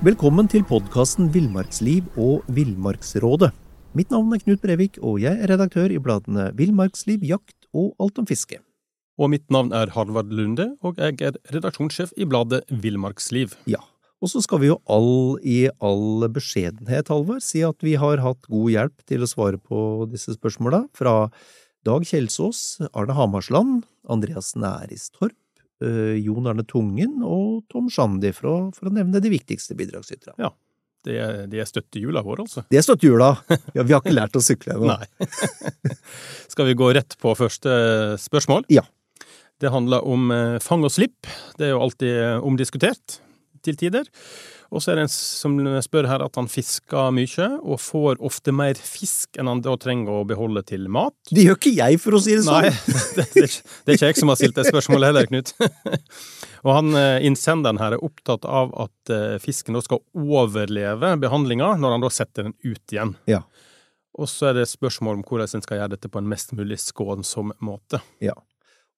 Velkommen til podkasten Villmarksliv og Villmarksrådet. Mitt navn er Knut Brevik, og jeg er redaktør i bladene Villmarksliv, Jakt og Alt om fiske. Og mitt navn er Harvard Lunde, og jeg er redaksjonssjef i bladet Villmarksliv. Ja, og så skal vi jo all i all beskjedenhet, Halvard, si at vi har hatt god hjelp til å svare på disse spørsmåla fra Dag Kjelsås, Arne Hamarsland, Andreas Næristorp, Jon Arne Tungen og Tom Shandy, for for å nevne de viktigste bidragsyterne. Ja, det er, de er støttehjula våre, altså. Det er støttehjula! Ja, vi har ikke lært å sykle ennå. Skal vi gå rett på første spørsmål? Ja. Det handler om eh, fang og slipp. Det er jo alltid eh, omdiskutert til tider. Og så er det en som spør her at han fisker mye, og får ofte mer fisk enn han da trenger å beholde til mat. Det gjør ikke jeg, for å si det sånn! Nei, det, det, det er ikke jeg som har stilt det spørsmålet heller, Knut. Og han eh, innsenderen her er opptatt av at eh, fisken da skal overleve behandlinga når han da setter den ut igjen. Ja. Og så er det spørsmål om hvordan en skal gjøre dette på en mest mulig skånsom måte. Ja.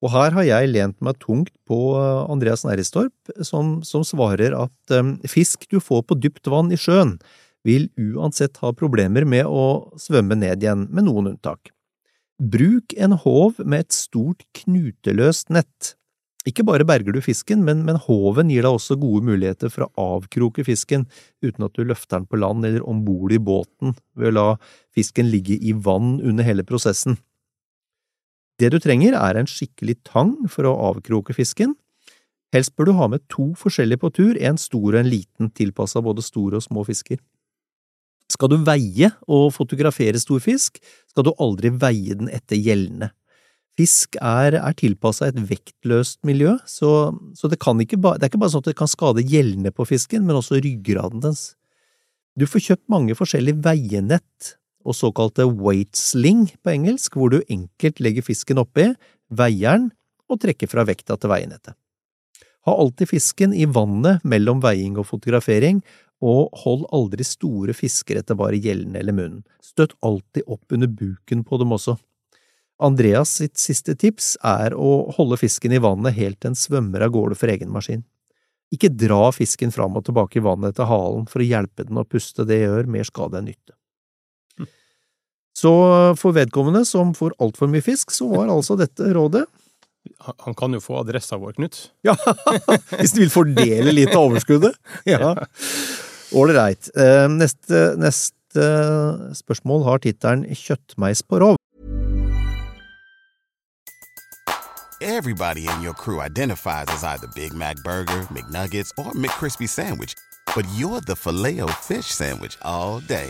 Og her har jeg lent meg tungt på eh, Andreas Næristorp, som, som svarer at um, fisk du får på dypt vann i sjøen, vil uansett ha problemer med å svømme ned igjen, med noen unntak. Bruk en håv med et stort knuteløst nett. Ikke bare berger du fisken, men, men håven gir deg også gode muligheter for å avkroke fisken uten at du løfter den på land eller om bord i båten ved å la fisken ligge i vann under hele prosessen. Det du trenger er en skikkelig tang for å avkroke fisken. Helst bør du ha med to forskjellige på tur, en stor og en liten, tilpassa både store og små fisker. Skal du veie og fotografere stor fisk, skal du aldri veie den etter gjeldende. Fisk er, er tilpassa et vektløst miljø, så, så det, ikke ba, det er ikke bare sånn at det kan skade gjeldene på fisken, men også ryggraden dens. Du får kjøpt mange forskjellige veienett og såkalte weight sling på engelsk, hvor du enkelt legger fisken oppi, veier den og trekker fra vekta til veienettet. Ha alltid fisken i vannet mellom veiing og fotografering, og hold aldri store fisker etter bare gjellene eller munnen. Støtt alltid opp under buken på dem også. Andreas sitt siste tips er å holde fisken i vannet helt til den svømmer av gårde for egen maskin. Ikke dra fisken fram og tilbake i vannet etter halen for å hjelpe den å puste, det gjør mer skade enn nytte. Så for vedkommende som får altfor mye fisk, så var altså dette rådet. Han kan jo få adressa vår, Knut. Ja, hvis du vil fordele litt av overskuddet. Ja. Ålreit. Eh, Neste, neste spørsmål har tittelen Kjøttmeis på rov. Everybody in your crew identifies as either Big Mac Burger, McNuggets, or McCrispy Sandwich. But you're the Filet-O-Fish Sandwich all day.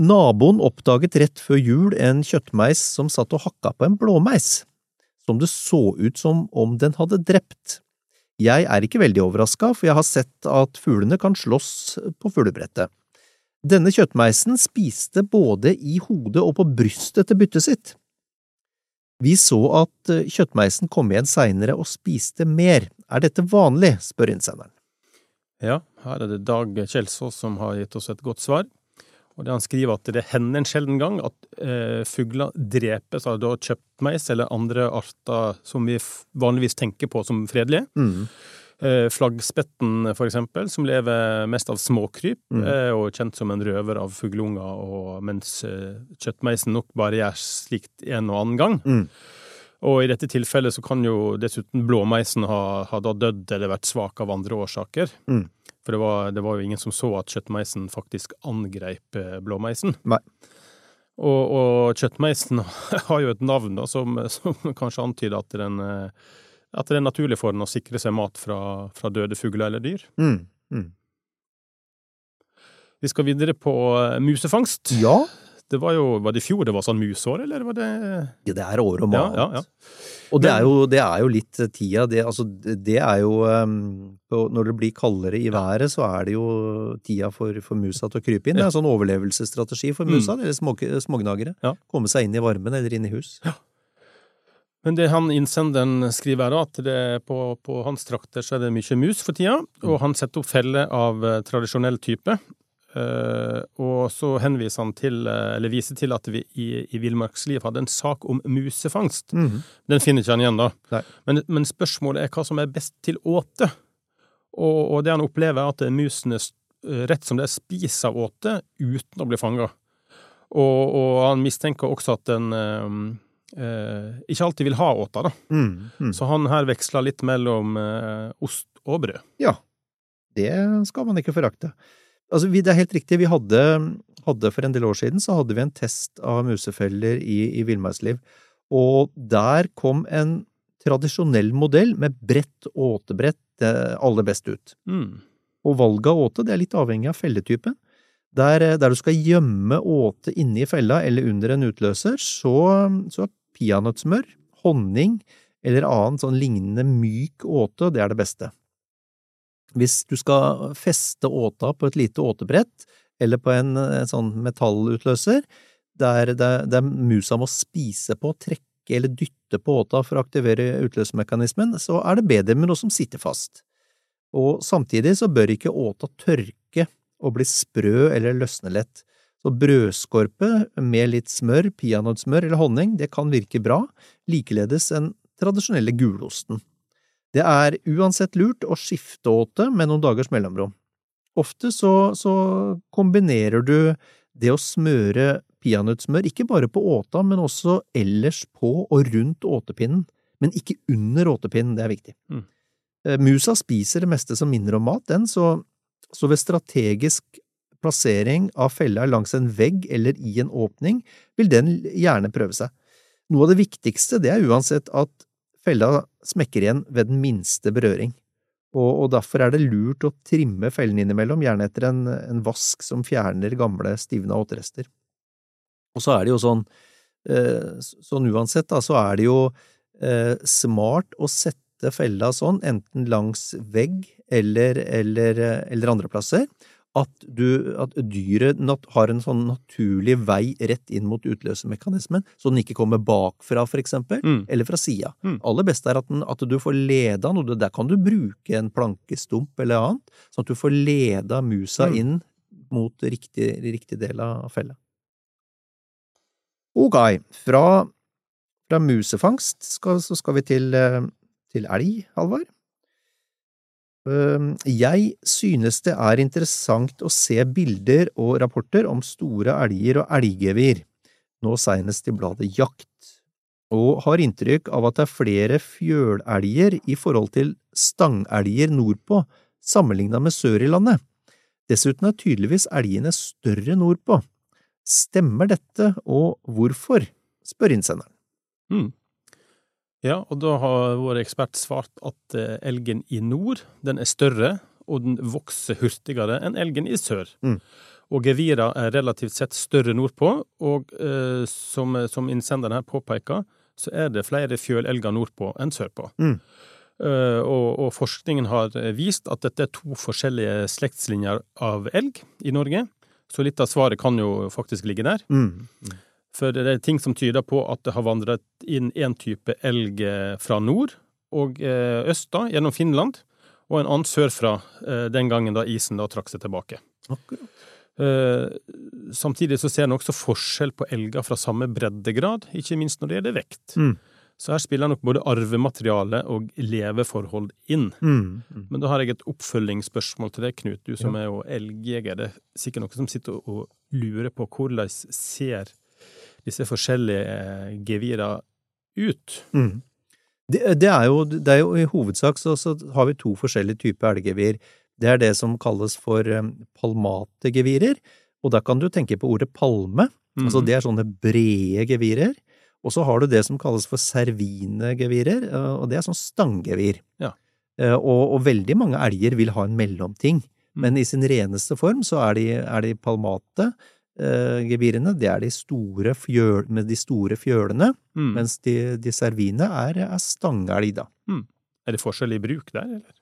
Naboen oppdaget rett før jul en kjøttmeis som satt og hakka på en blåmeis, som det så ut som om den hadde drept. Jeg er ikke veldig overraska, for jeg har sett at fuglene kan slåss på fuglebrettet. Denne kjøttmeisen spiste både i hodet og på brystet til byttet sitt. Vi så at eh, kjøttmeisen kom igjen seinere og spiste mer. Er dette vanlig, spør innsenderen. Ja, her er det Dag Kjelsås som har gitt oss et godt svar. Og det Han skriver at det hender en sjelden gang at eh, fugler drepes av da kjøttmeis eller andre arter som vi vanligvis tenker på som fredelige. Mm. Eh, flaggspetten, for eksempel, som lever mest av småkryp, Mm. er jo kjent som en røver av fugleunger, og mens eh, kjøttmeisen nok bare gjør slikt en og annen gang. Mm. Og i dette tilfellet så kan jo dessuten blåmeisen ha, ha dødd eller vært svak av andre årsaker. Mm. For det var, det var jo ingen som så at kjøttmeisen faktisk angreip eh, blåmeisen. Nei. Og, og kjøttmeisen har jo et navn da, som, som kanskje antyder at, den, eh, at det er naturlig for den å sikre seg mat fra, fra døde fugler eller dyr. Mm. Mm. Vi skal videre på eh, musefangst. Ja, Det var jo Var det i fjor det var sånn musår, eller var det ja, det er år og Ja, mat. ja, ja. Og det er, jo, det er jo litt tida. Det, altså, det er jo um, Når det blir kaldere i været, så er det jo tida for, for musa til å krype inn. Det er en sånn overlevelsesstrategi for musa, eller små, smågnagere. Ja. Komme seg inn i varmen eller inn i hus. Men det han innsenderen skriver her, at det på, på hans trakter så er det mye mus for tida, og han setter opp feller av eh, tradisjonell type. Eh, og så henviser han til, eh, eller viser til at vi i, i Villmarksliv hadde en sak om musefangst. Mhm. Den finner ikke han igjen, da. Men, men spørsmålet er hva som er best til åte. Og, og det han opplever, er at musene eh, rett som det er spiser åte uten å bli fanga. Og, og han mistenker også at den eh, ikke alltid vil ha åta, da. Mm, mm. Så han her veksler litt mellom eh, ost og brød. Ja, det skal man ikke forakte. Altså, vi, det er helt riktig, vi hadde, hadde for en del år siden så hadde vi en test av musefeller i, i villmarksliv, og der kom en tradisjonell modell med bredt åtebrett eh, aller best ut. Mm. Og valget av åte det er litt avhengig av felletypen. Der, eh, der du skal gjemme åte inne i fella eller under en utløser, så, så peanøttsmør, honning eller annen sånn lignende myk åte, det er det beste. Hvis du skal feste åta på et lite åtebrett, eller på en, en sånn metallutløser, der, der, der musa må spise på, trekke eller dytte på åta for å aktivere utløsermekanismen, så er det bedre med noe som sitter fast. Og samtidig så bør ikke åta tørke og bli sprø eller løsne lett. Så brødskorpe med litt smør, peanøttsmør eller honning, det kan virke bra, likeledes den tradisjonelle gulosten. Det er uansett lurt å skifte åte med noen dagers mellomrom. Ofte så, så kombinerer du det å smøre peanøttsmør ikke bare på åta, men også ellers på og rundt åtepinnen, men ikke under åtepinnen, det er viktig. Mm. Eh, Musa spiser det meste som minner om mat, den, så, så ved strategisk plassering av fella langs en vegg eller i en åpning, vil den gjerne prøve seg. Noe av det viktigste det er uansett at fella smekker igjen ved den minste berøring, og, og derfor er det lurt å trimme fellen innimellom, gjerne etter en, en vask som fjerner gamle, stivna återester. Og så er det jo sånn, eh, sånn uansett, da, så er det jo eh, smart å sette fella sånn, enten langs vegg eller, eller, eller andre plasser, at, du, at dyret nat har en sånn naturlig vei rett inn mot utløsermekanismen, så den ikke kommer bakfra, for eksempel, Mm. eller fra sida. Mm. Aller best er at, den, at du får leda noe, der kan du bruke en plankestump eller annet, sånn at du får leda musa Mm. inn mot riktig, riktig del av fella. Ok, fra, fra musefangst skal, så skal vi til, eh, til elg, Halvard. Jeg synes det er interessant å se bilder og rapporter om store elger og elggevir, nå senest i bladet Jakt, og har inntrykk av at det er flere fjølelger i forhold til stangelger nordpå, sammenlignet med sør i landet. Dessuten er tydeligvis elgene større nordpå. Stemmer dette, og hvorfor? spør innsenderen. Mm. Ja, og da har vår ekspert svart at eh, elgen i nord, den er større, og den vokser hurtigere enn elgen i sør. Mm. Og gevira er relativt sett større nordpå, og eh, som, som innsenderen her påpeker, så er det flere fjølelger nordpå enn sørpå. Mm. Eh, og, og forskningen har vist at dette er to forskjellige slektslinjer av elg i Norge, så litt av svaret kan jo faktisk ligge der. Mm. For det er ting som tyder på at det har vandret inn en type elg eh, fra nord og eh, øst da, gjennom Finland, og en annen sørfra eh, den gangen da isen da trakk seg tilbake. Akkurat. Samtidig så ser en også forskjell på elger fra samme breddegrad, ikke minst når det gjelder vekt. Mm. Så her spiller nok både arvemateriale og leveforhold inn. Mm. Mm. Men da har jeg et oppfølgingsspørsmål til deg, Knut, du som er jo elgjeger. Det er sikkert noen som sitter og lurer på hvordan ser disse forskjellige eh, gevira ut? Mm. Det, det, er jo, det er jo i hovedsak så, så har vi to forskjellige typer elggevir. Det er det som kalles for um, palmate gevirer, og da kan du tenke på ordet palme, Mm. Altså det er sånne brede gevirer. Og så har du det som kalles for servinegevirer, eh, og det er sånn stanggevir. Ja. Og, og veldig mange elger vil ha en mellomting, Mm. men i sin reneste form så er de, er de palmate. Eh, gebirene, det er de store fjøl, med de store fjølene, Mm. mens de, de servine er, er stangelg, da. Er det forskjell i bruk der, eller?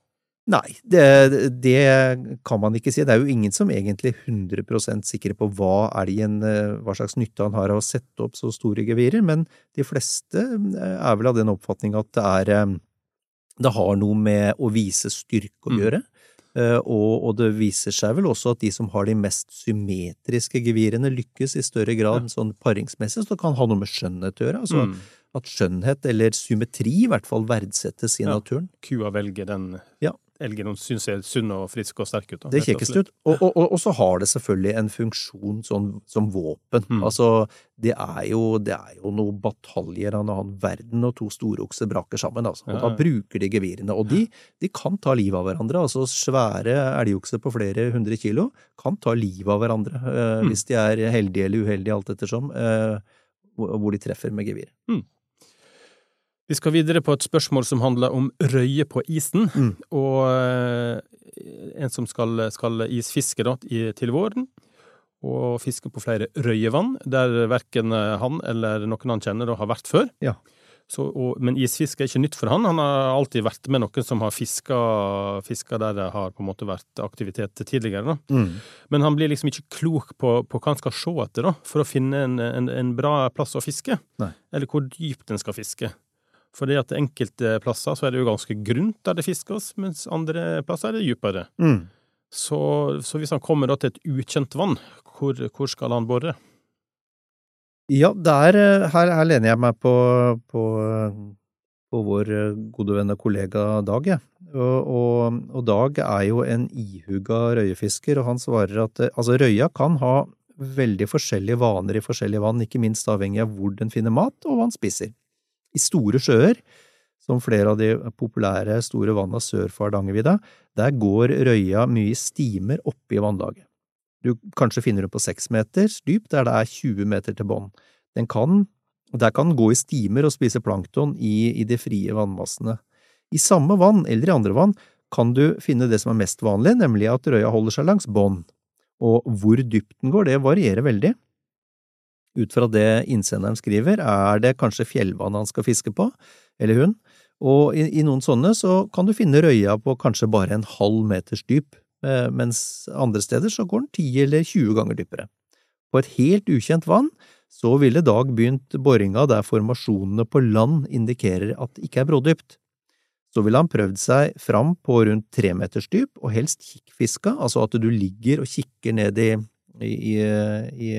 Nei, det, det kan man ikke si. Det er jo ingen som egentlig er 100% sikre på hva elgen, eh, hva slags nytte han har av å sette opp så store gevirer, men de fleste eh, er vel av den oppfatning at det er eh, Det har noe med å vise styrke å Mm. gjøre. Eh, Og, og det viser seg vel også at de som har de mest symmetriske gevirene, lykkes i større grad sånn paringsmessig, så det kan ha noe med skjønnhet å gjøre. Altså Mm. at skjønnhet, eller symmetri, i hvert fall verdsettes i Ja. naturen. Kua velger den Ja. Elgen syns ser sunn og frisk og sterk ut. da, Det kjekkeste ut. Og, og, og, og så har det selvfølgelig en funksjon sånn, som våpen. Mm. Altså, det er, jo, det er jo noen bataljer av en annen verden og to storokser braker sammen, altså. Og da bruker de gevirene. Og de, de kan ta livet av hverandre. Altså svære elgokser på flere hundre kilo kan ta livet av hverandre, eh, Mm. hvis de er heldige eller uheldige, alt ettersom, eh, hvor, de treffer med gevir. Vi skal videre på et spørsmål som handler om røye på isen. Mm. Og eh, en som skal, skal isfiske da, til våren. Og fiske på flere røyevann, der verken han eller noen han kjenner da, har vært før. Ja. Så, og, men isfiske er ikke nytt for han. Han har alltid vært med noen som har fiska, der det har på en måte vært aktivitet tidligere. Da. Mm. Men han blir liksom ikke klok på, på hva han skal se etter da, for å finne en, en, en bra plass å fiske. Nei. Eller hvor dypt en skal fiske. Fordi at enkelte plasser så er det jo ganske grunt der det fiskes, mens andre plasser er det dypere. Mm. Så, så hvis han kommer til et ukjent vann, hvor, hvor skal han bore? Ja, der, eh, her, her lener jeg meg på, på, på vår eh, gode venn og kollega Dag, Ja. Og, og, og Dag er jo en ihuga røyefisker, og han svarer at eh, altså, røya kan ha veldig forskjellige vaner i forskjellige vann, ikke minst avhengig av hvor den finner mat og hva den spiser. I store sjøer, som flere av de populære store vanna sør for Hardangervidda, der går røya mye i stimer i vannlaget. Du kanskje finner den på seks meters dyp, der det er 20 meter til bånn. Den kan, der kan den gå i stimer og spise plankton i, i de frie vannmassene. I samme vann, eller i andre vann, kan du finne det som er mest vanlig, nemlig at røya holder seg langs bånn. Og hvor dypt den går, det varierer veldig. Ut fra det innsenderen skriver, er det kanskje fjellvann han skal fiske på, eller hun, og i, i noen sånne så kan du finne røya på kanskje bare en halv meters dyp, eh, mens andre steder så går den 10 eller 20 ganger dypere. På et helt ukjent vann så ville Dag begynt boringa der formasjonene på land indikerer at det ikke er brådypt. Så ville han prøvd seg fram på rundt tre meters dyp, og helst kikkfiska, altså at du ligger og kikker ned i, i, i, i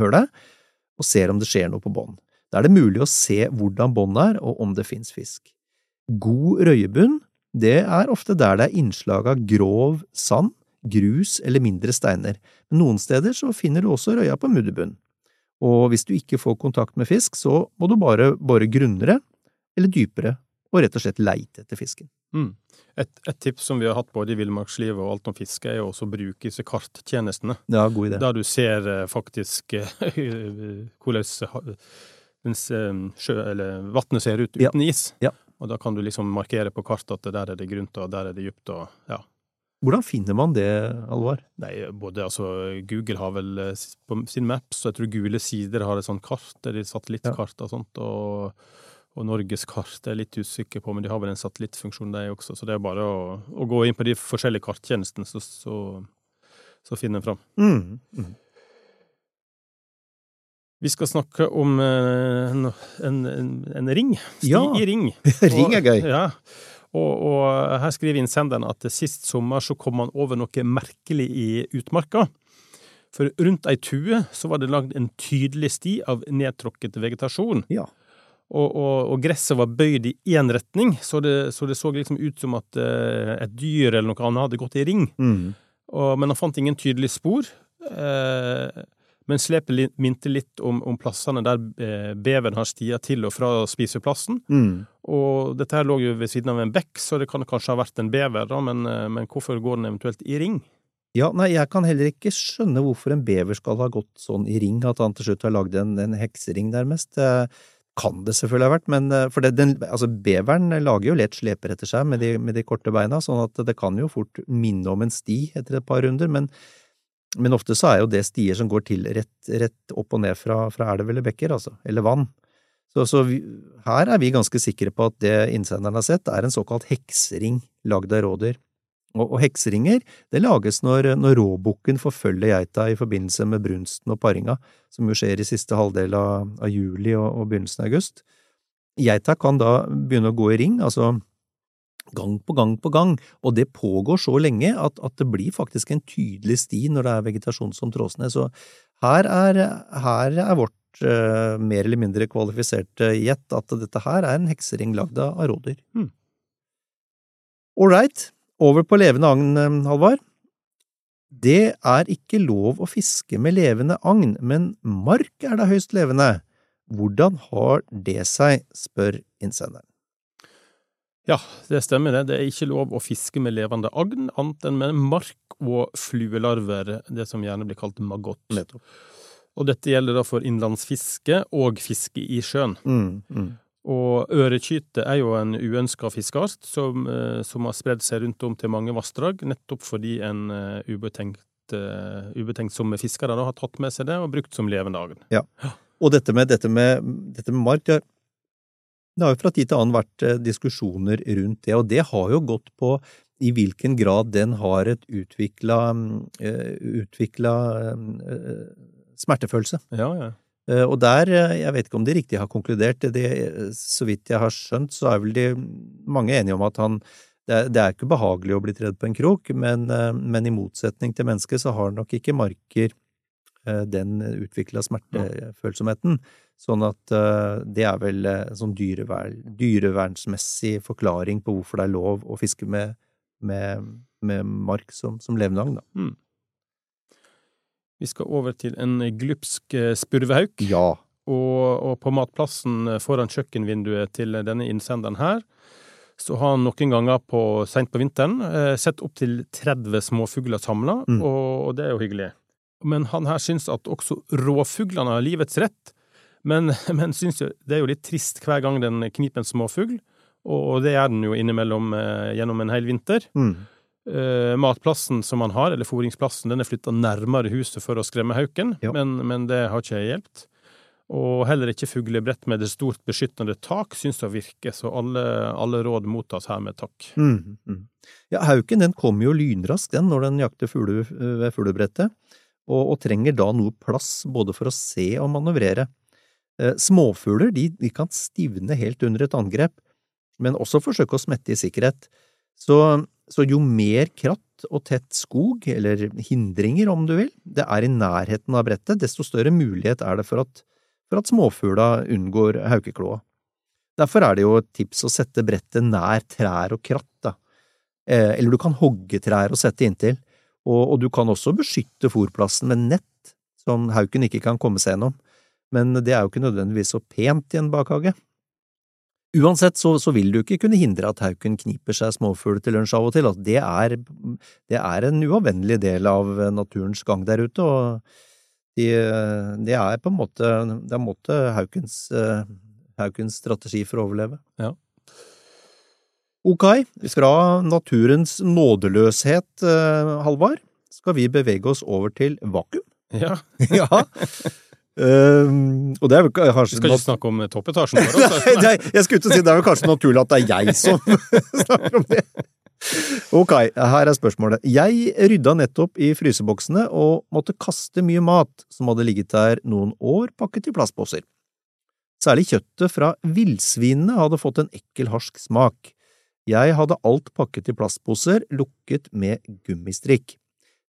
hølet og ser om det skjer noe på bånn. Da er det mulig å se hvordan båndet er, og om det fins fisk. God røyebunn, det er ofte der det er innslag av grov sand, grus eller mindre steiner, men noen steder så finner du også røya på mudderbunn. Og hvis du ikke får kontakt med fisk, så må du bare bore grunnere eller dypere, og rett og slett leite etter fisken. Mm. Et, et tips som vi har hatt både i villmarkslivet og alt om fiske, er jo også å bruke disse karttjenestene. Ja, god idé. Der du ser eh, faktisk eh, hvordan eh, eller vannet ser ut Ja. uten is. Ja. Og da kan du liksom markere på kartet at der er det grunt, og der er det dypt, og ja. Hvordan finner man det, Alvar? Nei, både altså Google har vel på sin Maps, og jeg tror Gule Sider har et sånt kart, de satellittkart og sånt, og, og Norges kart er jeg litt usikker på, men de har vel en satellittfunksjon de også, så det er bare å, å gå inn på de forskjellige karttjenestene, så, så, så finner en fram. Mm. Mm. Vi skal snakke om eh, en, en, en, ring. Sti Ja. i ring. Ring er gøy. Ja. Og, og her skriver innsenderen at sist sommer så kom han over noe merkelig i utmarka. For rundt ei tue så var det lagd en tydelig sti av nedtråkket vegetasjon. Ja. Og, og, og gresset var bøyd i én retning, så det, så det så liksom ut som at uh, et dyr eller noe annet hadde gått i ring. Mm. Og, men han fant ingen tydelige spor. Uh, men slepet minte litt om, om plassene der eh, beveren har stia til og fra spiseplassen. Mm. Og dette her lå jo ved siden av en bekk, så det kan kanskje ha vært en bever, da, men, eh, men hvorfor går den eventuelt i ring? Ja, nei, jeg kan heller ikke skjønne hvorfor en bever skal ha gått sånn i ring, at han til slutt har lagd en, en heksering, nærmest. Det kan det selvfølgelig ha vært, men eh, for det, den, altså, beveren lager jo lett sleper etter seg med de, med de, korte beina, sånn at det kan jo fort minne om en sti etter et par runder, men, men ofte så er jo det stier som går til rett, rett opp og ned fra, fra elv eller bekker, altså, eller vann. Så, så vi, her er vi ganske sikre på at det innsenderen har sett, er en såkalt heksering lagd av rådyr. Og, og, hekseringer det lages når, når råbukken forfølger geita i forbindelse med brunsten og paringa, som jo skjer i siste halvdel av, av juli og, og, begynnelsen av august. Geita kan da begynne å gå i ring, altså gang på gang på gang, og det pågår så lenge at, at det blir faktisk en tydelig sti når det er vegetasjon som tråsnes. Så her er, her er vårt uh, mer eller mindre kvalifiserte gjett at dette her er en heksering lagd av rådyr. Hmm. All right, over på levende agn, eh, Halvard. Det er ikke lov å fiske med levende agn, men mark er da høyst levende. Hvordan har det seg, spør innsenderen. Ja, det stemmer det. Det er ikke lov å fiske med levende agn, annet enn med mark og fluelarver, det som gjerne blir kalt magott. Nettopp. Og dette gjelder da for innlandsfiske og fiske i sjøen. Mm, mm. Og ørekyte er jo en uønska fiskeart som, eh, som, har spredd seg rundt om til mange vassdrag, nettopp fordi en uh, ubetenkt, uh, ubetenksomme fiskere da, har tatt med seg det og brukt som levende agn. Ja. Og dette med, dette med, dette med mark, det, det har jo fra tid til annen vært diskusjoner rundt det, og det har jo gått på i hvilken grad den har et utvikla, utvikla smertefølelse. Ja, ja. Eh, og der, eh, jeg vet ikke om de riktig har konkludert, det, så vidt jeg har skjønt, så er vel de mange enige om at han det er, det er ikke behagelig å bli tredd på en krok, men, eh, men i motsetning til mennesket så har nok ikke marker den utvikla smertefølsomheten. Sånn at det er vel en sånn dyrevern, dyrevernsmessig forklaring på hvorfor det er lov å fiske med, med, med mark som, som levende agn, da. Mm. Vi skal over til en glupsk eh, spurvehauk. Ja. Og, og, på matplassen foran kjøkkenvinduet til denne innsenderen her, så har han noen ganger på, sent på vinteren eh, sett opptil 30 småfugler samla, mm. og, og, det er jo hyggelig. Men han her syns at også råfuglene har livets rett, men, men syns jo det er jo litt trist hver gang den kniper en småfugl, og det gjør den jo innimellom eh, gjennom en hel vinter. Mm. Uh, matplassen som han har, eller fôringsplassen, den er flytta nærmere huset for å skremme hauken, ja. men, men, det har ikke hjulpet. Og heller ikke fuglebrett med det stort beskyttende tak syns å virke, så alle, alle, råd mottas her med takk. Mm, mm. Ja, hauken den kommer jo lynraskt den når den jakter fugle ved fuglebrettet, og, og, trenger da noe plass både for å se og manøvrere. Eh, småfugler de, de kan stivne helt under et angrep, men også forsøke å smette i sikkerhet. Så så jo mer kratt og tett skog, eller hindringer om du vil, det er i nærheten av brettet, desto større mulighet er det for at, for at småfugla unngår haukekloa. Derfor er det jo et tips å sette brettet nær trær og kratt, da. Eh, eller du kan hogge trær og sette inntil, og, og du kan også beskytte fòrplassen med nett, som hauken ikke kan komme seg gjennom, men det er jo ikke nødvendigvis så pent i en bakhage. Uansett så, så, vil du ikke kunne hindre at hauken kniper seg småfugl til lunsj av og til. Altså, det, er, det er en uavvendelig del av naturens gang der ute, og de, det er på en måte, det er måte haukens, haukens, strategi for å overleve. Ja. Ok, fra naturens nådeløshet, Halvard, skal vi bevege oss over til vakuum. Ja. ja. Uh, og det er vel kanskje Skal ikke snakke om toppetasjen vår? Altså. Nei, jeg skulle ikke si det er vel kanskje naturlig at det er jeg som snakker om det. Ok, her er spørsmålet. Jeg rydda nettopp i fryseboksene og måtte kaste mye mat som hadde ligget der noen år pakket i plastposer. Særlig kjøttet fra villsvinene hadde fått en ekkel, harsk smak. Jeg hadde alt pakket i plastposer, lukket med gummistrikk.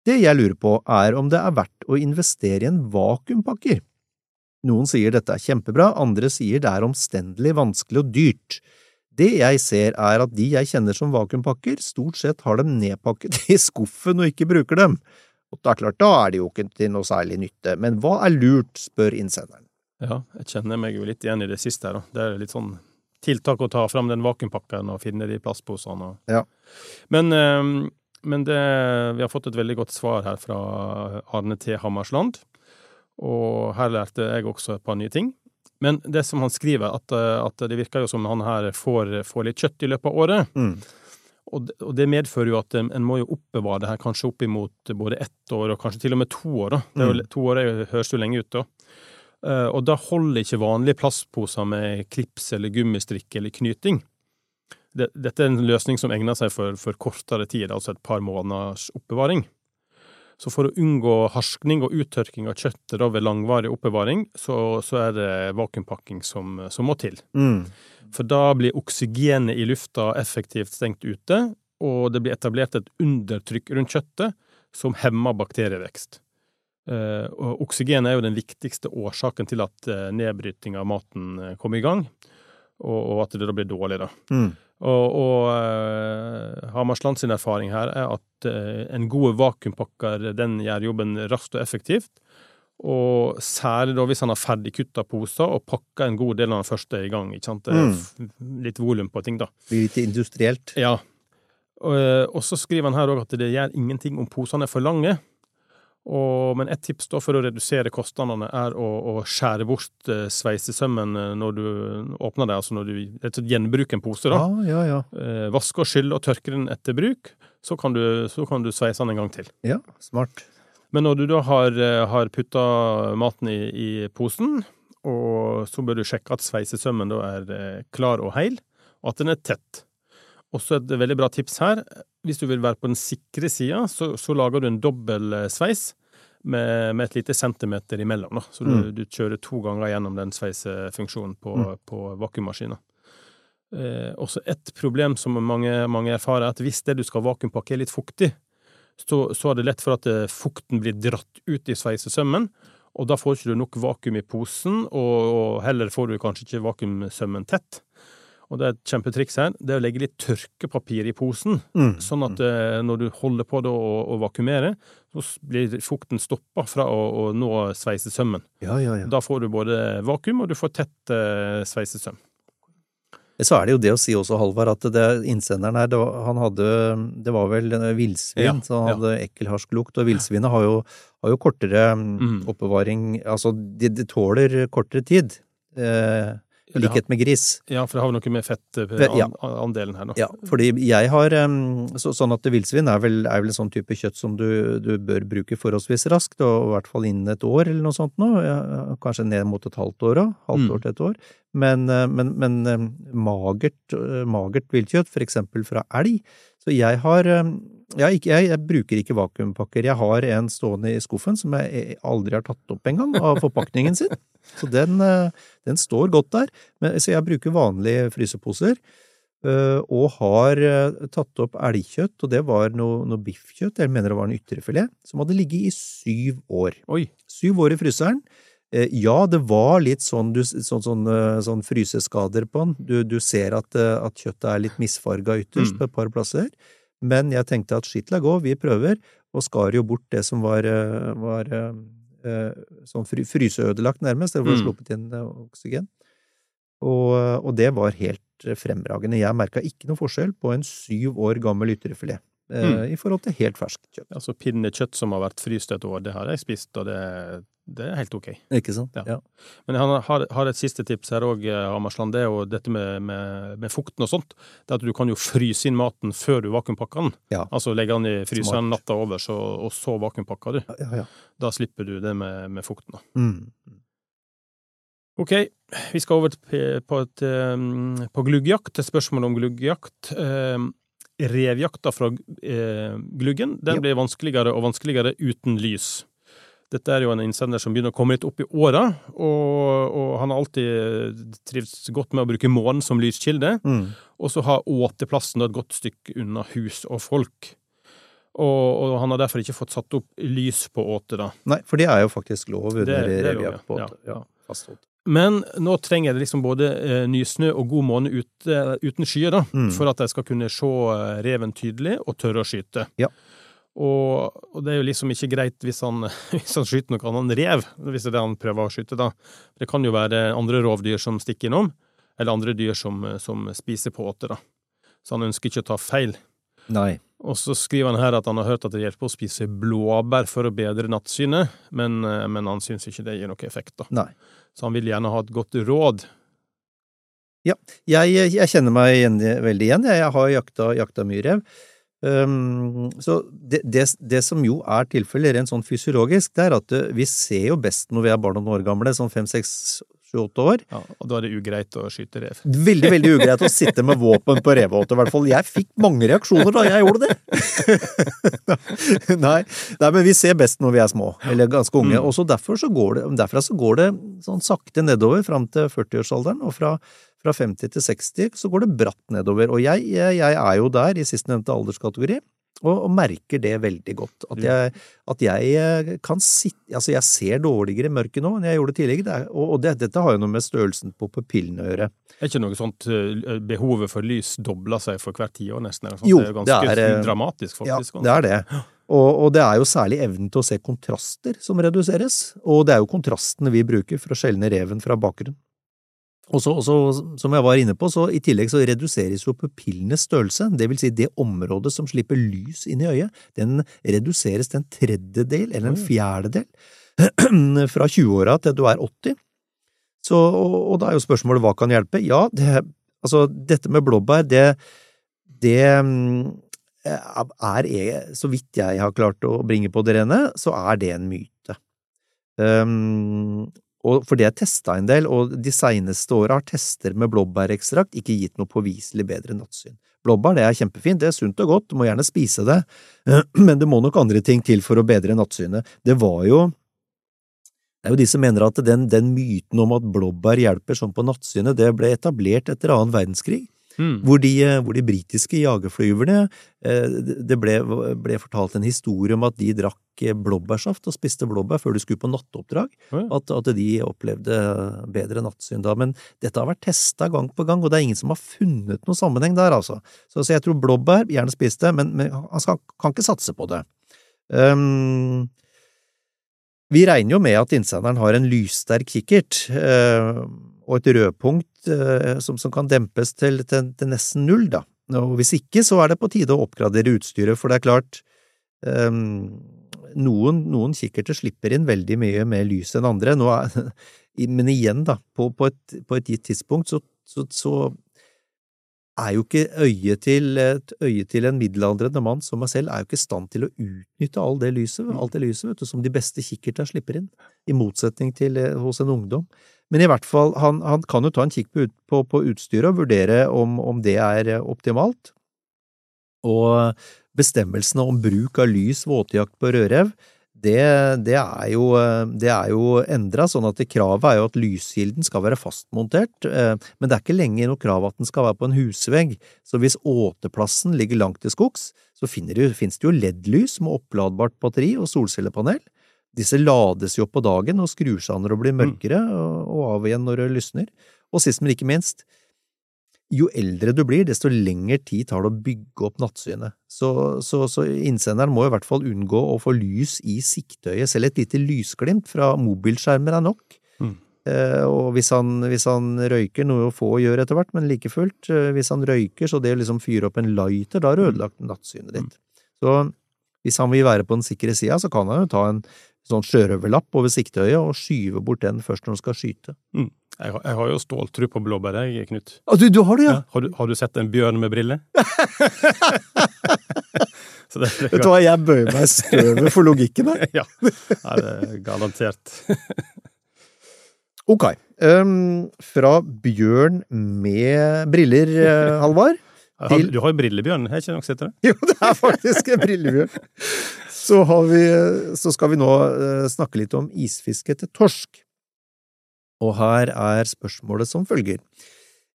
Det jeg lurer på, er om det er verdt å investere i en vakuumpakker. Noen sier dette er kjempebra, andre sier det er omstendelig, vanskelig og dyrt. Det jeg ser er at de jeg kjenner som vakuumpakker, stort sett har dem nedpakket i skuffen og ikke bruker dem. Og det er klart, da er de jo ikke til noe særlig nytte, men hva er lurt, spør innsenderen. Ja, jeg kjenner meg jo litt igjen i det siste her, da. Det er litt sånn tiltak å ta fram den vakuumpakken og finne de plastposene. Ja. Men, men det, vi har fått et veldig godt svar her fra Arne T. Hammersland. Og her lærte jeg også et par nye ting. Men det som han skriver, at, at det virker jo som han her får, får litt kjøtt i løpet av året. Mm. Og det, og det medfører jo at en, en må jo oppbevare det her kanskje oppimot både ett år og kanskje til og med to år. da. Jo, Mm. To år jo, høres jo lenge ut, da. Eh, og da holder ikke vanlige plastposer med klips eller gummistrikk eller knyting. Dette er en løsning som egner seg for, for kortere tid, altså et par måneders oppbevaring. Så for å unngå harskning og uttørking av kjøttet ved langvarig oppbevaring, så, så er det vakuumpakking som, som må til. Mm. For da blir oksygenet i lufta effektivt stengt ute, og det blir etablert et undertrykk rundt kjøttet som hemmer bakterievekst. Eh, oksygen er jo den viktigste årsaken til at eh, nedbryting av maten eh, kommer i gang, og, og at det da blir dårlig, da. Mm. Og, og eh, Hammersland sin erfaring her er at eh, en god vakuumpakker den gjør jobben raskt og effektivt. Og særlig da hvis han har ferdigkutta poser og pakka en god del av den første i gang. ikke sant? Mm. Litt volum på ting, da. Blir litt industrielt. Ja. Og, eh, og så skriver han her òg at det gjør ingenting om posene er for lange. Og, men et tips da for å redusere kostnadene er å, å skjære bort eh, sveisesømmen eh, når du åpner det, altså når du rett gjenbruker en pose. da. Ja, ja, ja. Eh, vaske og skylle og tørke den etter bruk, så kan du, så kan du sveise den en gang til. Ja, smart. Men når du da har, eh, har putta maten i, i posen, og så bør du sjekke at sveisesømmen da er eh, klar og heil, og at den er tett. Også et veldig bra tips her, hvis du vil være på den sikre sida, så, så lager du en dobbel eh, sveis med, med et lite centimeter imellom. Da. Så du, Mm. du kjører to ganger gjennom den sveisefunksjonen på, Mm. på vakuummaskina. Eh, også et problem som mange, mange erfarer, er at hvis det du skal vakuumpakke er litt fuktig, så, så er det lett for at eh, fukten blir dratt ut i sveisesømmen, og da får ikke du nok vakuum i posen, og, og heller får du kanskje ikke vakuumsømmen tett. Og det er et kjempetriks her, det er å legge litt tørkepapir i posen, Mm. sånn at eh, når du holder på da å, å vakuumere, så blir fukten stoppa fra å, å nå sveisesømmen. Ja, ja, ja. Da får du både vakuum, og du får tett eh, sveisesøm. Så er det jo det å si også, Halvard, at det, innsenderen her, det var, han hadde Det var vel eh, villsvin, Ja, så han hadde ekkel harsk lukt. Og villsvinet har, har jo kortere mm, oppbevaring Altså, de, de tåler kortere tid. Eh, likhet med gris. Ja, for det har vel noe med fettandelen her, nå. Ja, fordi jeg har så, Sånn at villsvin er vel, er vel en sånn type kjøtt som du, du bør bruke forholdsvis raskt, og i hvert fall innen et år eller noe sånt nå. Kanskje ned mot et halvt år òg. Halvt Mm. år til et år. Men, eh, men, men magert, eh, magert viltkjøtt, for eksempel fra elg. Så jeg har jeg, ikke, jeg, jeg bruker ikke vakuumpakker. Jeg har en stående i skuffen som jeg aldri har tatt opp engang, av forpakningen sin. Så den, eh, den står godt der. Men, så jeg bruker vanlige fryseposer. eh, og har eh, tatt opp elgkjøtt, og det var noe, noe biffkjøtt, jeg mener det var en ytrefilet, som hadde ligget i syv år. Oi. Syv år i fryseren. Ja, det var litt sånn, du, sånn, sånn, sånn fryseskader på den. Du, du ser at, at kjøttet er litt misfarga ytterst Mm. på et par plasser. Men jeg tenkte at skitt la gå, vi prøver, og skar jo bort det som var, eh, var eh, eh, sånn fry, fryseødelagt nærmest, eller det Mm. sluppet inn oksygen. Og, og det var helt fremragende. Jeg merka ikke noe forskjell på en syv år gammel ytrefilet Mm. i forhold til helt ferskt kjøtt. Altså pinnekjøtt som har vært fryst et år, det har jeg spist, og det, det er helt ok. Ikke sant? Ja. Ja. Men han har, har et siste tips her òg, Amarsland. Det er jo dette med, med, med fukten og sånt. Det er at du kan jo fryse inn maten før du vakuumpakker den. Ja. Altså legge den i fryseren natta over, så, og så vakuumpakker du. Ja, ja. Da slipper du det med, med fukten. da. Mm. Ok, vi skal over på, et, eh, på gluggjakt. Et spørsmål om gluggjakt. Eh, Revjakta fra eh, gluggen den blir vanskeligere og vanskeligere uten lys. Dette er jo en innsender som begynner å komme litt opp i åra, og, og han har alltid trivdes godt med å bruke månen som lyskilde. Mm. Og så har åteplassen et godt stykke unna hus og folk. Og, og han har derfor ikke fått satt opp lys på åte, da. Nei, for det er jo faktisk lov under Det- det er lov, på ja. åte. Ja, Ja. Men nå trenger det liksom både eh, nysnø og god måne ute, uten skyer, da, Mm. for at de skal kunne se eh, reven tydelig og tørre å skyte. Ja. Og, og det er jo liksom ikke greit hvis han, hvis han skyter noe annet enn rev, hvis det er det han prøver å skyte, da. Det kan jo være andre rovdyr som stikker innom, eller andre dyr som, som spiser på åte, da. Så han ønsker ikke å ta feil. Nei. Og så skriver han her at han har hørt at det hjelper å spise blåbær for å bedre nattsynet, men, men han syns ikke det gir noe effekt, da. Nei. Så han vil gjerne ha et godt råd. Jeg, jeg kjenner meg veldig igjen. Jeg har jakta, jakta mye rev. Um, så det, det, det, som jo er tilfellet rent sånn fysiologisk, det er at uh, vi ser jo best når vi er barn og noen år gamle, sånn fem, seks, sju-åtte år. Ja, og da er det ugreit å skyte rev. Veldig, veldig ugreit å sitte med våpen på revåte, i hvert fall. Jeg fikk mange reaksjoner da jeg gjorde det! nei, nei, men vi ser best når vi er små, eller ganske unge. Mm. Og så derfor så går det, derfra så går det sånn sakte nedover fram til 40-årsalderen, og fra, fra 50 til 60 så går det bratt nedover. Og jeg, jeg, jeg er jo der i sistnevnte alderskategori. Og, og, merker det veldig godt. At jeg, at jeg eh, kan sitte Altså, jeg ser dårligere i mørket nå enn jeg gjorde tidligere, er, og, og det, dette har jo noe med størrelsen på pupillene å gjøre. Er ikke noe sånt uh, behovet for lys dobler seg for hvert tiår, nesten? Jo, det er ganske det er, dramatisk, faktisk. Ja, det er det. Og, og, det er jo særlig evnen til å se kontraster som reduseres, og det er jo kontrastene vi bruker for å skjelne reven fra bakgrunnen. Og så, som jeg var inne på, så i tillegg så reduseres jo pupillenes størrelse, det vil si det området som slipper lys inn i øyet, den reduseres til en tredjedel eller en fjerdedel fra 20-åra til du er 80. Så, og, og, da er jo spørsmålet hva kan hjelpe? Ja, det, altså dette med blåbær, det, det er, så vidt jeg har klart å bringe på det rene, så er det en myte. Um, og for det testa en del, og de seneste åra har tester med blåbærekstrakt ikke gitt noe påviselig bedre nattsyn. Blåbær det er kjempefint, det er sunt og godt, du må gjerne spise det, men det må nok andre ting til for å bedre nattsynet. Det var jo det er jo de som mener at den, den myten om at blåbær hjelper sånn på nattsynet, det ble etablert etter annen verdenskrig. Mm. Hvor, de, eh, hvor, de, britiske jagerflyverne eh, Det ble, ble, fortalt en historie om at de drakk eh, blåbærsaft og spiste blåbær før de skulle på nattoppdrag. Mm. At, at, de opplevde bedre nattsyn da. Men dette har vært testa gang på gang, og det er ingen som har funnet noen sammenheng der, altså. Så, så jeg tror blåbær, gjerne spis det, men, men han skal, kan ikke satse på det. Um, vi regner jo med at innsenderen har en lyssterk kikkert uh, og et rødpunkt Eh, som, som kan dempes til, til, til, nesten null, da. Og hvis ikke, så er det på tide å oppgradere utstyret, for det er klart um, noen, noen kikkerter slipper inn veldig mye mer lys enn andre. Er, men igjen, da, på, på, et, på et, gitt tidspunkt så, så, så er jo ikke øyet til, et øye til en middelaldrende mann som meg selv er jo ikke i stand til å utnytte all det lyset, alt det lyset vet du, som de beste kikkertene slipper inn, i motsetning til eh, hos en ungdom. Men i hvert fall, han, han kan jo ta en kikk på, på, på utstyret og vurdere om, om, det er eh, optimalt. Og bestemmelsene om bruk av lys våtjakt på rødrev, det, det, er jo, det jo endra, sånn at kravet er jo at lyskilden skal være fastmontert, eh, men det er ikke lenger noe krav at den skal være på en husvegg, så hvis åteplassen ligger langt til skogs, så finnes det jo LED-lys med oppladbart batteri og solcellepanel, disse lades jo opp på dagen og skrur seg når det blir mm. mørkere, og av igjen når det lysner. Og sist, men ikke minst, jo eldre du blir, desto lengre tid tar det å bygge opp nattsynet. Så, så, så, innsenderen må i hvert fall unngå å få lys i siktøyet. Selv et lite lysglimt fra mobilskjermer er nok. Mm. Eh, og hvis han, hvis han, røyker, noe få gjør etter hvert, men like fullt, eh, hvis han røyker så det å liksom fyre opp en lighter, da har du ødelagt nattsynet ditt. Mm. Så hvis han vil være på den sikre sida, så kan han jo ta en sånn sjørøverlapp over sikteøyet og skyve bort den først når du skal skyte. Mm. Jeg, har, jeg, har, jo ståltro på blåbær, jeg, Knut. Ah, du, du, har det, ja? ja har, du, har, du, sett en bjørn med briller? det, Vet du hva, jeg bøyer meg i støvet for logikken her. ja, Nei, det er garantert. ok. Um, fra bjørn med briller, uh, Halvard. Til... Du har jo brillebjørn, er ikke noe sett det? Jo, det er faktisk en brillebjørn. Så, vi, så, skal vi nå eh, snakke litt om isfiske til torsk. Og her er spørsmålet som følger.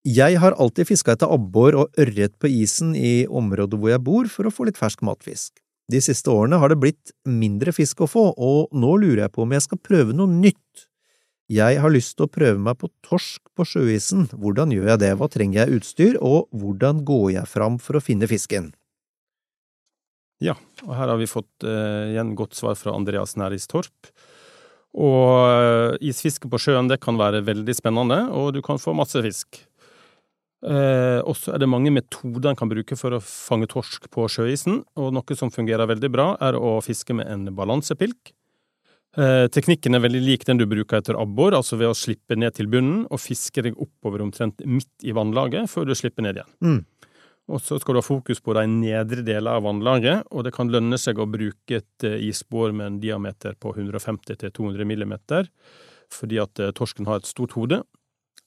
Jeg har alltid fiska etter abbor og ørret på isen i området hvor jeg bor, for å få litt fersk matfisk. De siste årene har det blitt mindre fisk å få, og nå lurer jeg på om jeg skal prøve noe nytt. Jeg har lyst til å prøve meg på torsk på sjøisen. Hvordan gjør jeg det, hva trenger jeg utstyr, og hvordan går jeg fram for å finne fisken? Ja, og her har vi fått eh, igjen godt svar fra Andreas Næris Torp. Og eh, isfiske på sjøen det kan være veldig spennende, og du kan få masse fisk. Eh, også er det mange metoder en kan bruke for å fange torsk på sjøisen, og noe som fungerer veldig bra, er å fiske med en balansepilk. Eh, teknikken er veldig lik den du bruker etter abbor, altså ved å slippe ned til bunnen og fiske deg oppover omtrent midt i vannlaget før du slipper ned igjen. Mm. Og så skal du ha fokus på de nedre delene av vannlaget, og det kan lønne seg å bruke et eh, isbår med en diameter på 150-200 millimeter, fordi at eh, torsken har et stort hode.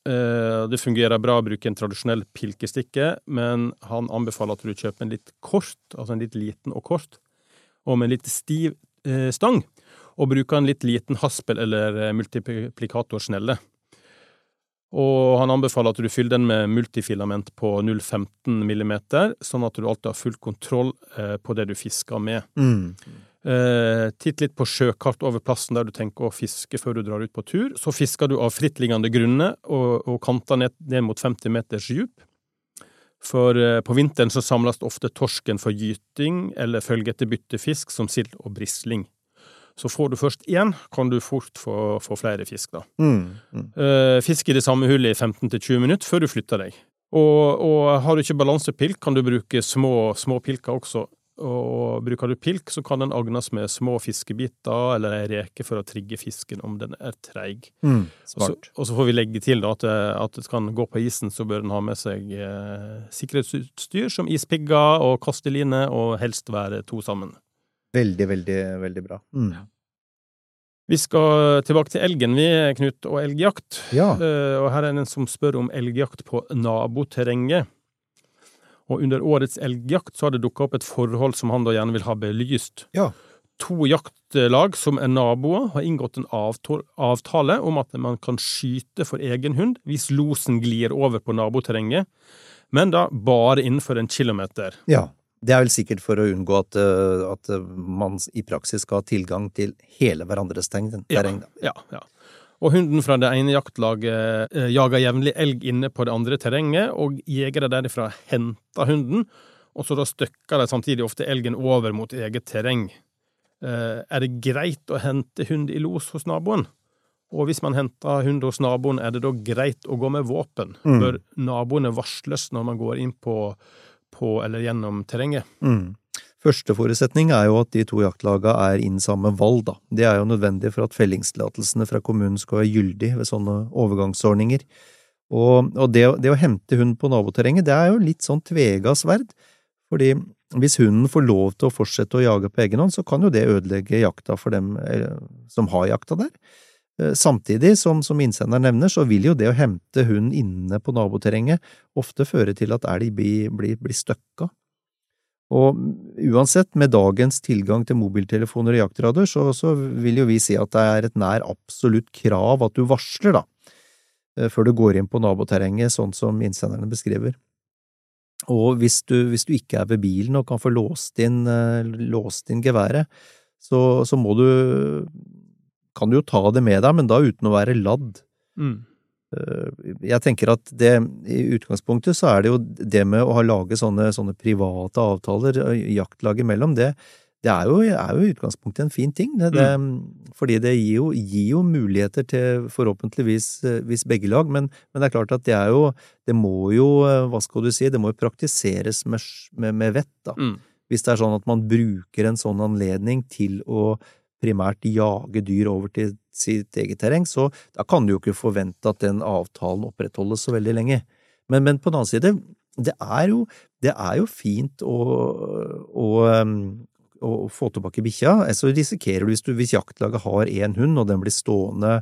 Eh, Det fungerer bra å bruke en tradisjonell pilkestikke, men han anbefaler at du kjøper en litt kort, altså en litt liten og kort, og med en litt stiv stang, og bruker en litt liten haspel eller multiplikatorsnelle. Og han anbefaler at du fyller den med multifilament på 0,15 millimeter, sånn at du alltid har full kontroll eh, på det du fisker med. Mm. Eh, titt litt på sjøkart over plassen der du tenker å fiske før du drar ut på tur. Så fisker du av frittliggende grunner og, og kanter ned, ned mot 50 meters djup. For eh, på vinteren så samles ofte torsken for gyting eller følge etter byttefisk som sild og brisling. Så får du først én, kan du fort få, få flere fisk, da. Mm. Mm. Eh, fisk i det samme hullet i 15-20 minutter før du flytter deg. Og, og har du ikke balansepilk, kan du bruke små, små pilker også. Og bruker du pilk, så kan den agnes med små fiskebiter eller ei reke for å trigge fisken om den er treig. Mm. Og så, og så får vi legge til da, at, at det kan gå på isen, så bør den ha med seg eh, sikkerhetsutstyr som ispigger og kasteline, og helst være to sammen. Veldig, veldig, veldig bra. Mm. Vi skal tilbake til elgen, vi, Knut, og elgjakt. Ja. Eh, og her er det en som spør om elgjakt på naboterrenget. Og under årets elgjakt så har det dukka opp et forhold som han da gjerne vil ha belyst. Ja. To jaktlag som er naboer, har inngått en avtale om at man kan skyte for egen hund hvis losen glir over på naboterrenget, men da bare innenfor en kilometer. ja. Det er vel sikkert for å unngå at, eh, at eh, man i praksis skal ha tilgang til hele hverandres terreng. Ja. Ja, ja. Og hunden fra det ene jaktlaget eh, jager jevnlig elg inne på det andre terrenget, og jegere derifra henter hunden, og så da støkker de samtidig ofte elgen over mot eget terreng. Er det greit å hente hund i los hos naboen? Og hvis man henter hund hos naboen, er det da greit å gå med våpen? Mm. Bør naboene varsles når man går inn på, på eller gjennom terrenget? Mm. Første forutsetning er jo at de to jaktlagene er innen samme valg, da. Det er jo nødvendig for at fellingstillatelsene fra kommunen skal være gyldig ved sånne overgangsordninger. Og, og det, det å hente hund på naboterrenget, det er jo litt sånn tvega sverd. Fordi hvis hunden får lov til å fortsette å jage på egen hånd, så kan jo det ødelegge jakta for dem eh, som har jakta der. Eh, Samtidig, som, som innsender nevner, så vil jo det å hente hund inne på naboterrenget ofte føre til at elg blir, blir, blir støkka. Og uansett, med dagens tilgang til mobiltelefoner og jaktrader, så, så vil jo vi si at det er et nær absolutt krav at du varsler, da, eh, før du går inn på naboterrenget, sånn som innsenderne beskriver. Og hvis du, hvis du ikke er ved bilen og kan få låst inn, eh, låst inn geværet, så, så må du Kan du jo ta det med deg, men da uten å være ladd. Mm. Eh, Jeg tenker at det, i utgangspunktet så er det jo det med å ha laget sånne, sånne private avtaler jaktlag imellom, det, det er, jo, er jo i utgangspunktet en fin ting. Det, det, Fordi det gir jo, gir jo muligheter til forhåpentligvis begge lag, men, men det er klart at det er jo Det må jo, hva skal du si, det må jo praktiseres med, med, med vett, da. Mm. Hvis det er sånn at man bruker en sånn anledning til å primært jage dyr over til sitt eget terreng, så da kan du jo ikke forvente at den avtalen opprettholdes så veldig lenge. Men, men på den annen side, det er jo, det er jo fint å, å, um, å få tilbake bikkja. Så risikerer du, hvis, du, hvis jaktlaget har én hund, og den blir stående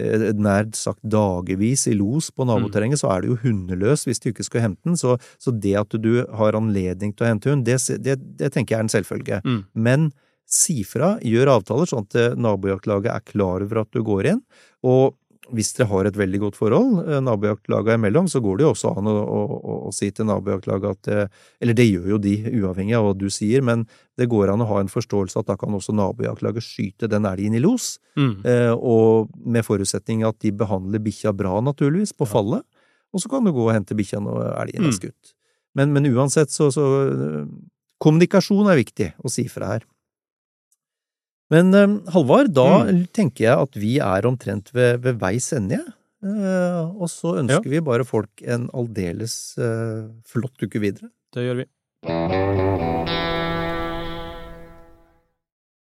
eh, nær sagt dagevis i los på naboterrenget, så er du jo hundeløs hvis du ikke skal hente den. Så, så det at du har anledning til å hente hund, det, det, det tenker jeg er en selvfølge. Mm. Men si fra, gjør avtaler sånn at eh, nabojaktlaget er klar over at du går inn, og hvis dere har et veldig godt forhold, eh, nabojaktlaget imellom, så går det jo også an å, å, å, å si til nabojaktlaget at eh, Eller det gjør jo de, uavhengig av hva du sier, men det går an å ha en forståelse at da kan også nabojaktlaget skyte den elgen i los, Mm. eh, og med forutsetning at de behandler bikkja bra, naturligvis, på fallet, og så kan du gå og hente bikkja når elgen er Mm. skutt. Men, men uansett, så, så Kommunikasjon er viktig å si fra her. Men eh, Halvard, da Mm. tenker jeg at vi er omtrent ved, ved veis ende. jeg. Uh, og så ønsker vi bare folk en aldeles uh, flott uke videre. Det gjør vi.